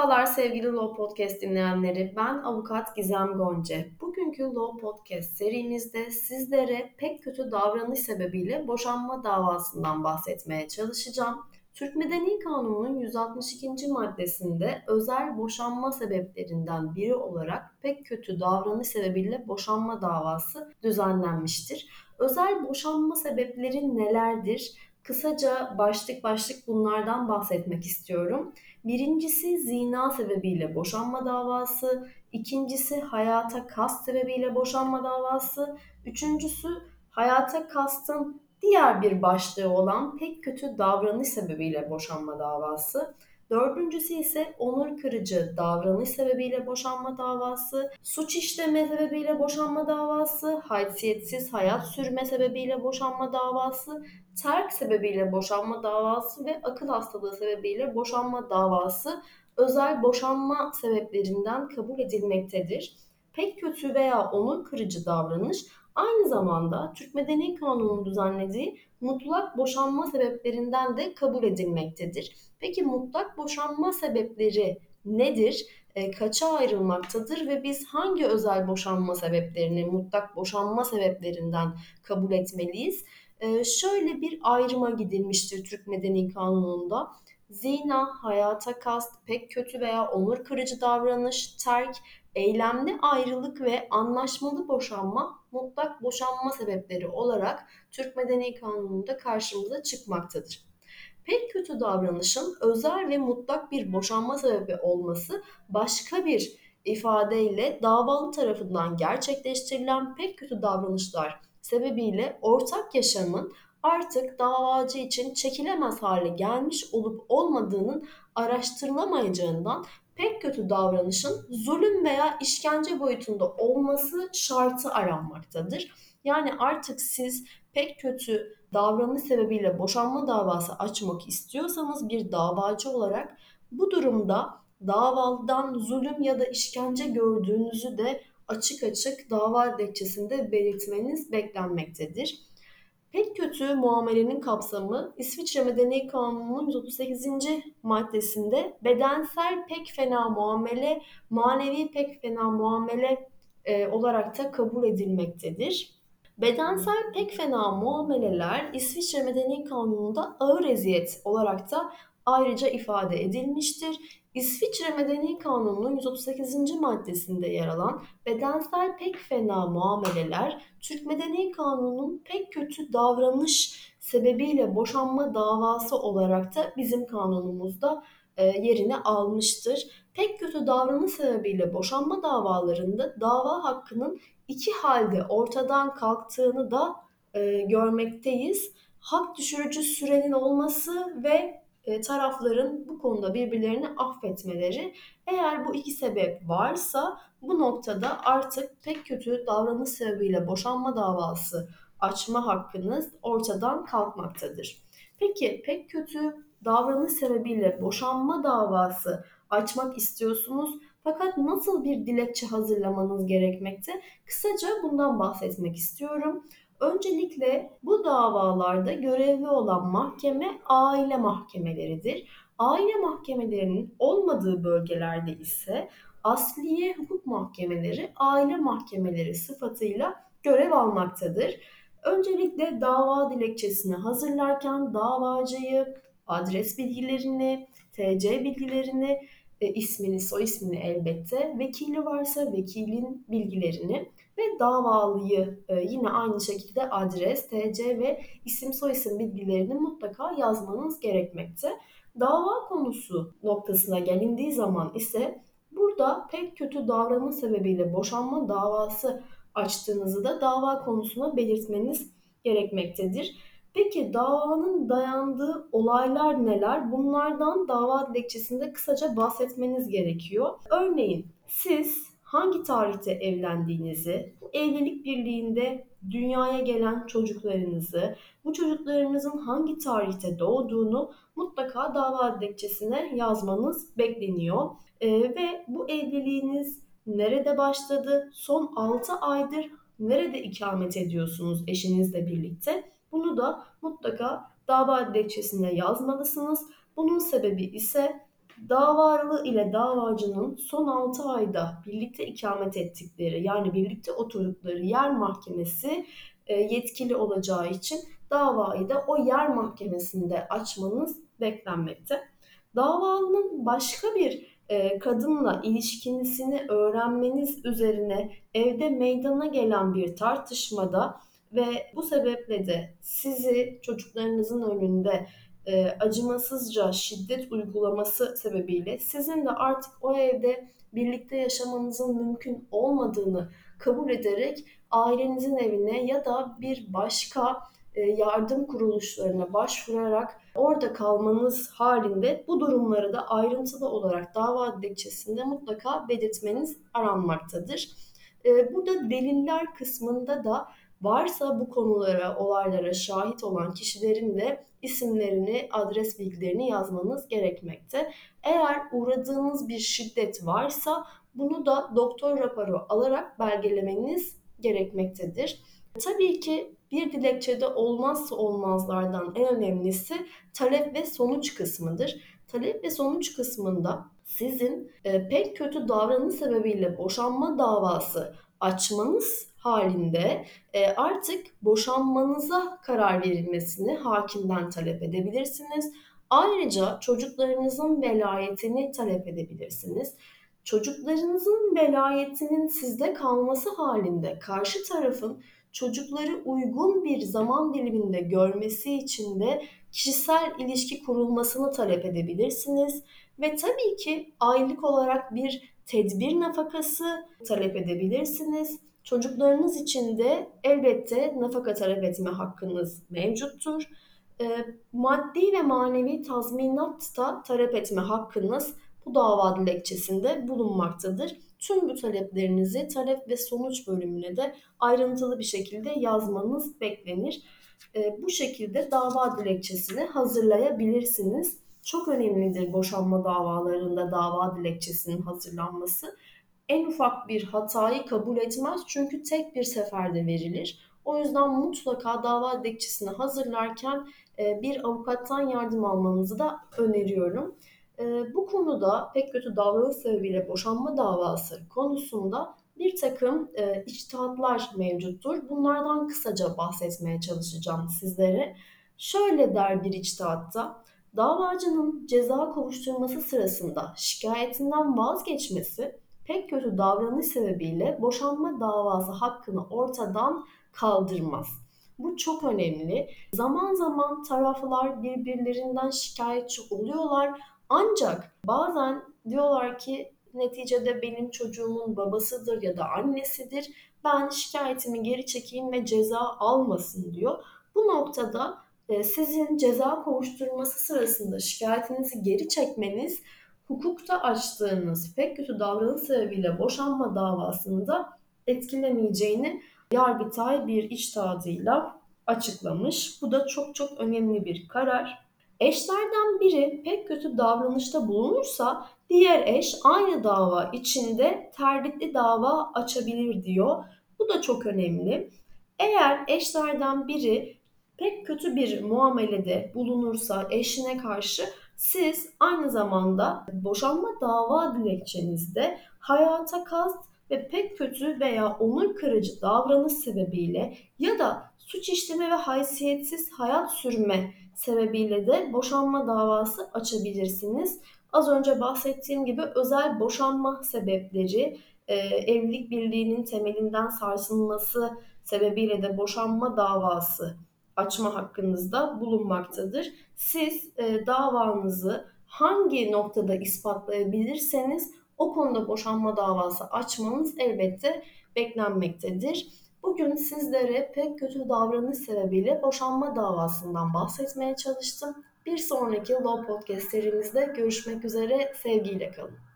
Merhabalar sevgili Law Podcast dinleyenleri. Ben avukat Gizem Gonce. Bugünkü Law Podcast serimizde sizlere pek kötü davranış sebebiyle boşanma davasından bahsetmeye çalışacağım. Türk Medeni Kanunu'nun 162. maddesinde özel boşanma sebeplerinden biri olarak pek kötü davranış sebebiyle boşanma davası düzenlenmiştir. Özel boşanma sebepleri nelerdir? Kısaca başlık başlık bunlardan bahsetmek istiyorum. Birincisi zina sebebiyle boşanma davası, ikincisi hayata kast sebebiyle boşanma davası, üçüncüsü hayata kastın diğer bir başlığı olan pek kötü davranış sebebiyle boşanma davası. Dördüncüsü ise onur kırıcı davranış sebebiyle boşanma davası, suç işleme sebebiyle boşanma davası, haysiyetsiz hayat sürme sebebiyle boşanma davası, terk sebebiyle boşanma davası ve akıl hastalığı sebebiyle boşanma davası özel boşanma sebeplerinden kabul edilmektedir. Pek kötü veya onur kırıcı davranış aynı zamanda Türk Medeni Kanunu'nun düzenlediği mutlak boşanma sebeplerinden de kabul edilmektedir. Peki mutlak boşanma sebepleri nedir? E, kaça ayrılmaktadır ve biz hangi özel boşanma sebeplerini mutlak boşanma sebeplerinden kabul etmeliyiz? E, şöyle bir ayrıma gidilmiştir Türk Medeni Kanunu'nda. Zina, hayata kast, pek kötü veya onur kırıcı davranış, terk, eylemli ayrılık ve anlaşmalı boşanma mutlak boşanma sebepleri olarak Türk Medeni Kanunu'nda karşımıza çıkmaktadır. Pek kötü davranışın özel ve mutlak bir boşanma sebebi olması başka bir ifadeyle davalı tarafından gerçekleştirilen pek kötü davranışlar sebebiyle ortak yaşamın artık davacı için çekilemez hale gelmiş olup olmadığının araştırılamayacağından pek kötü davranışın zulüm veya işkence boyutunda olması şartı aranmaktadır. Yani artık siz pek kötü davranış sebebiyle boşanma davası açmak istiyorsanız bir davacı olarak bu durumda davalıdan zulüm ya da işkence gördüğünüzü de açık açık dava dilekçesinde belirtmeniz beklenmektedir. Pek kötü muamelenin kapsamı İsviçre Medeni Kanunu'nun 138. maddesinde bedensel pek fena muamele, manevi pek fena muamele e, olarak da kabul edilmektedir. Bedensel pek fena muameleler İsviçre Medeni Kanunu'nda ağır eziyet olarak da ayrıca ifade edilmiştir. İsviçre Medeni Kanunu'nun 138. maddesinde yer alan bedensel pek fena muameleler Türk Medeni Kanunu'nun pek kötü davranış sebebiyle boşanma davası olarak da bizim kanunumuzda e, yerini almıştır. Pek kötü davranış sebebiyle boşanma davalarında dava hakkının iki halde ortadan kalktığını da e, görmekteyiz. Hak düşürücü sürenin olması ve e, tarafların bu konuda birbirlerini affetmeleri. Eğer bu iki sebep varsa bu noktada artık pek kötü davranış sebebiyle boşanma davası açma hakkınız ortadan kalkmaktadır. Peki pek kötü davranış sebebiyle boşanma davası açmak istiyorsunuz fakat nasıl bir dilekçe hazırlamanız gerekmekte? Kısaca bundan bahsetmek istiyorum. Öncelikle bu davalarda görevli olan mahkeme aile mahkemeleridir. Aile mahkemelerinin olmadığı bölgelerde ise asliye hukuk mahkemeleri aile mahkemeleri sıfatıyla görev almaktadır. Öncelikle dava dilekçesini hazırlarken davacıyı, adres bilgilerini, TC bilgilerini, e, ismini, soy ismini elbette, vekili varsa vekilin bilgilerini ve davalıyı e, yine aynı şekilde adres, TC ve isim soyisim bilgilerini mutlaka yazmanız gerekmekte. Dava konusu noktasına gelindiği zaman ise burada pek kötü davranış sebebiyle boşanma davası açtığınızı da dava konusuna belirtmeniz gerekmektedir. Peki davanın dayandığı olaylar neler? Bunlardan dava dilekçesinde kısaca bahsetmeniz gerekiyor. Örneğin siz hangi tarihte evlendiğinizi, evlilik birliğinde dünyaya gelen çocuklarınızı, bu çocuklarınızın hangi tarihte doğduğunu mutlaka dava dilekçesine yazmanız bekleniyor. Ee, ve bu evliliğiniz nerede başladı, son 6 aydır nerede ikamet ediyorsunuz eşinizle birlikte? Bunu da mutlaka dava dilekçesine yazmalısınız. Bunun sebebi ise Davalı ile davacının son 6 ayda birlikte ikamet ettikleri yani birlikte oturdukları yer mahkemesi e, yetkili olacağı için davayı da o yer mahkemesinde açmanız beklenmekte. Davalının başka bir e, kadınla ilişkisini öğrenmeniz üzerine evde meydana gelen bir tartışmada ve bu sebeple de sizi çocuklarınızın önünde e, acımasızca şiddet uygulaması sebebiyle sizin de artık o evde birlikte yaşamanızın mümkün olmadığını kabul ederek ailenizin evine ya da bir başka e, yardım kuruluşlarına başvurarak orada kalmanız halinde bu durumları da ayrıntılı olarak dava dilekçesinde mutlaka belirtmeniz aranmaktadır. E, burada deliller kısmında da varsa bu konulara, olaylara şahit olan kişilerin de isimlerini, adres bilgilerini yazmanız gerekmekte. Eğer uğradığınız bir şiddet varsa bunu da doktor raporu alarak belgelemeniz gerekmektedir. Tabii ki bir dilekçede olmazsa olmazlardan en önemlisi talep ve sonuç kısmıdır. Talep ve sonuç kısmında sizin e, pek kötü davranış sebebiyle boşanma davası açmanız halinde e, artık boşanmanıza karar verilmesini hakimden talep edebilirsiniz. Ayrıca çocuklarınızın velayetini talep edebilirsiniz. Çocuklarınızın velayetinin sizde kalması halinde karşı tarafın çocukları uygun bir zaman diliminde görmesi için de kişisel ilişki kurulmasını talep edebilirsiniz ve tabii ki aylık olarak bir tedbir nafakası talep edebilirsiniz. Çocuklarınız için de elbette nafaka talep etme hakkınız mevcuttur. E, maddi ve manevi tazminat da talep etme hakkınız bu dava dilekçesinde bulunmaktadır. Tüm bu taleplerinizi talep ve sonuç bölümüne de ayrıntılı bir şekilde yazmanız beklenir. E, bu şekilde dava dilekçesini hazırlayabilirsiniz. Çok önemlidir boşanma davalarında dava dilekçesinin hazırlanması. En ufak bir hatayı kabul etmez çünkü tek bir seferde verilir. O yüzden mutlaka dava dilekçesini hazırlarken e, bir avukattan yardım almanızı da öneriyorum. E, bu konuda pek kötü davranış sebebiyle boşanma davası konusunda bir takım e, içtihatlar mevcuttur. Bunlardan kısaca bahsetmeye çalışacağım sizlere. Şöyle der bir içtihatta, davacının ceza kovuşturması sırasında şikayetinden vazgeçmesi pek kötü davranış sebebiyle boşanma davası hakkını ortadan kaldırmaz. Bu çok önemli. Zaman zaman taraflar birbirlerinden şikayetçi oluyorlar ancak bazen diyorlar ki neticede benim çocuğumun babasıdır ya da annesidir. Ben şikayetimi geri çekeyim ve ceza almasın diyor. Bu noktada sizin ceza kovuşturması sırasında şikayetinizi geri çekmeniz hukukta açtığınız pek kötü davranış sebebiyle boşanma davasında etkilemeyeceğini Yargıtay bir içtihadıyla açıklamış. Bu da çok çok önemli bir karar. Eşlerden biri pek kötü davranışta bulunursa diğer eş aynı dava içinde terditli dava açabilir diyor. Bu da çok önemli. Eğer eşlerden biri pek kötü bir muamelede bulunursa eşine karşı siz aynı zamanda boşanma dava dilekçenizde hayata kast ve pek kötü veya onur kırıcı davranış sebebiyle ya da suç işleme ve haysiyetsiz hayat sürme sebebiyle de boşanma davası açabilirsiniz. Az önce bahsettiğim gibi özel boşanma sebepleri, e, evlilik birliğinin temelinden sarsılması sebebiyle de boşanma davası açma hakkınızda bulunmaktadır. Siz e, davanızı hangi noktada ispatlayabilirseniz o konuda boşanma davası açmanız elbette beklenmektedir. Bugün sizlere pek kötü davranış sebebiyle boşanma davasından bahsetmeye çalıştım. Bir sonraki Law Podcast serimizde görüşmek üzere. Sevgiyle kalın.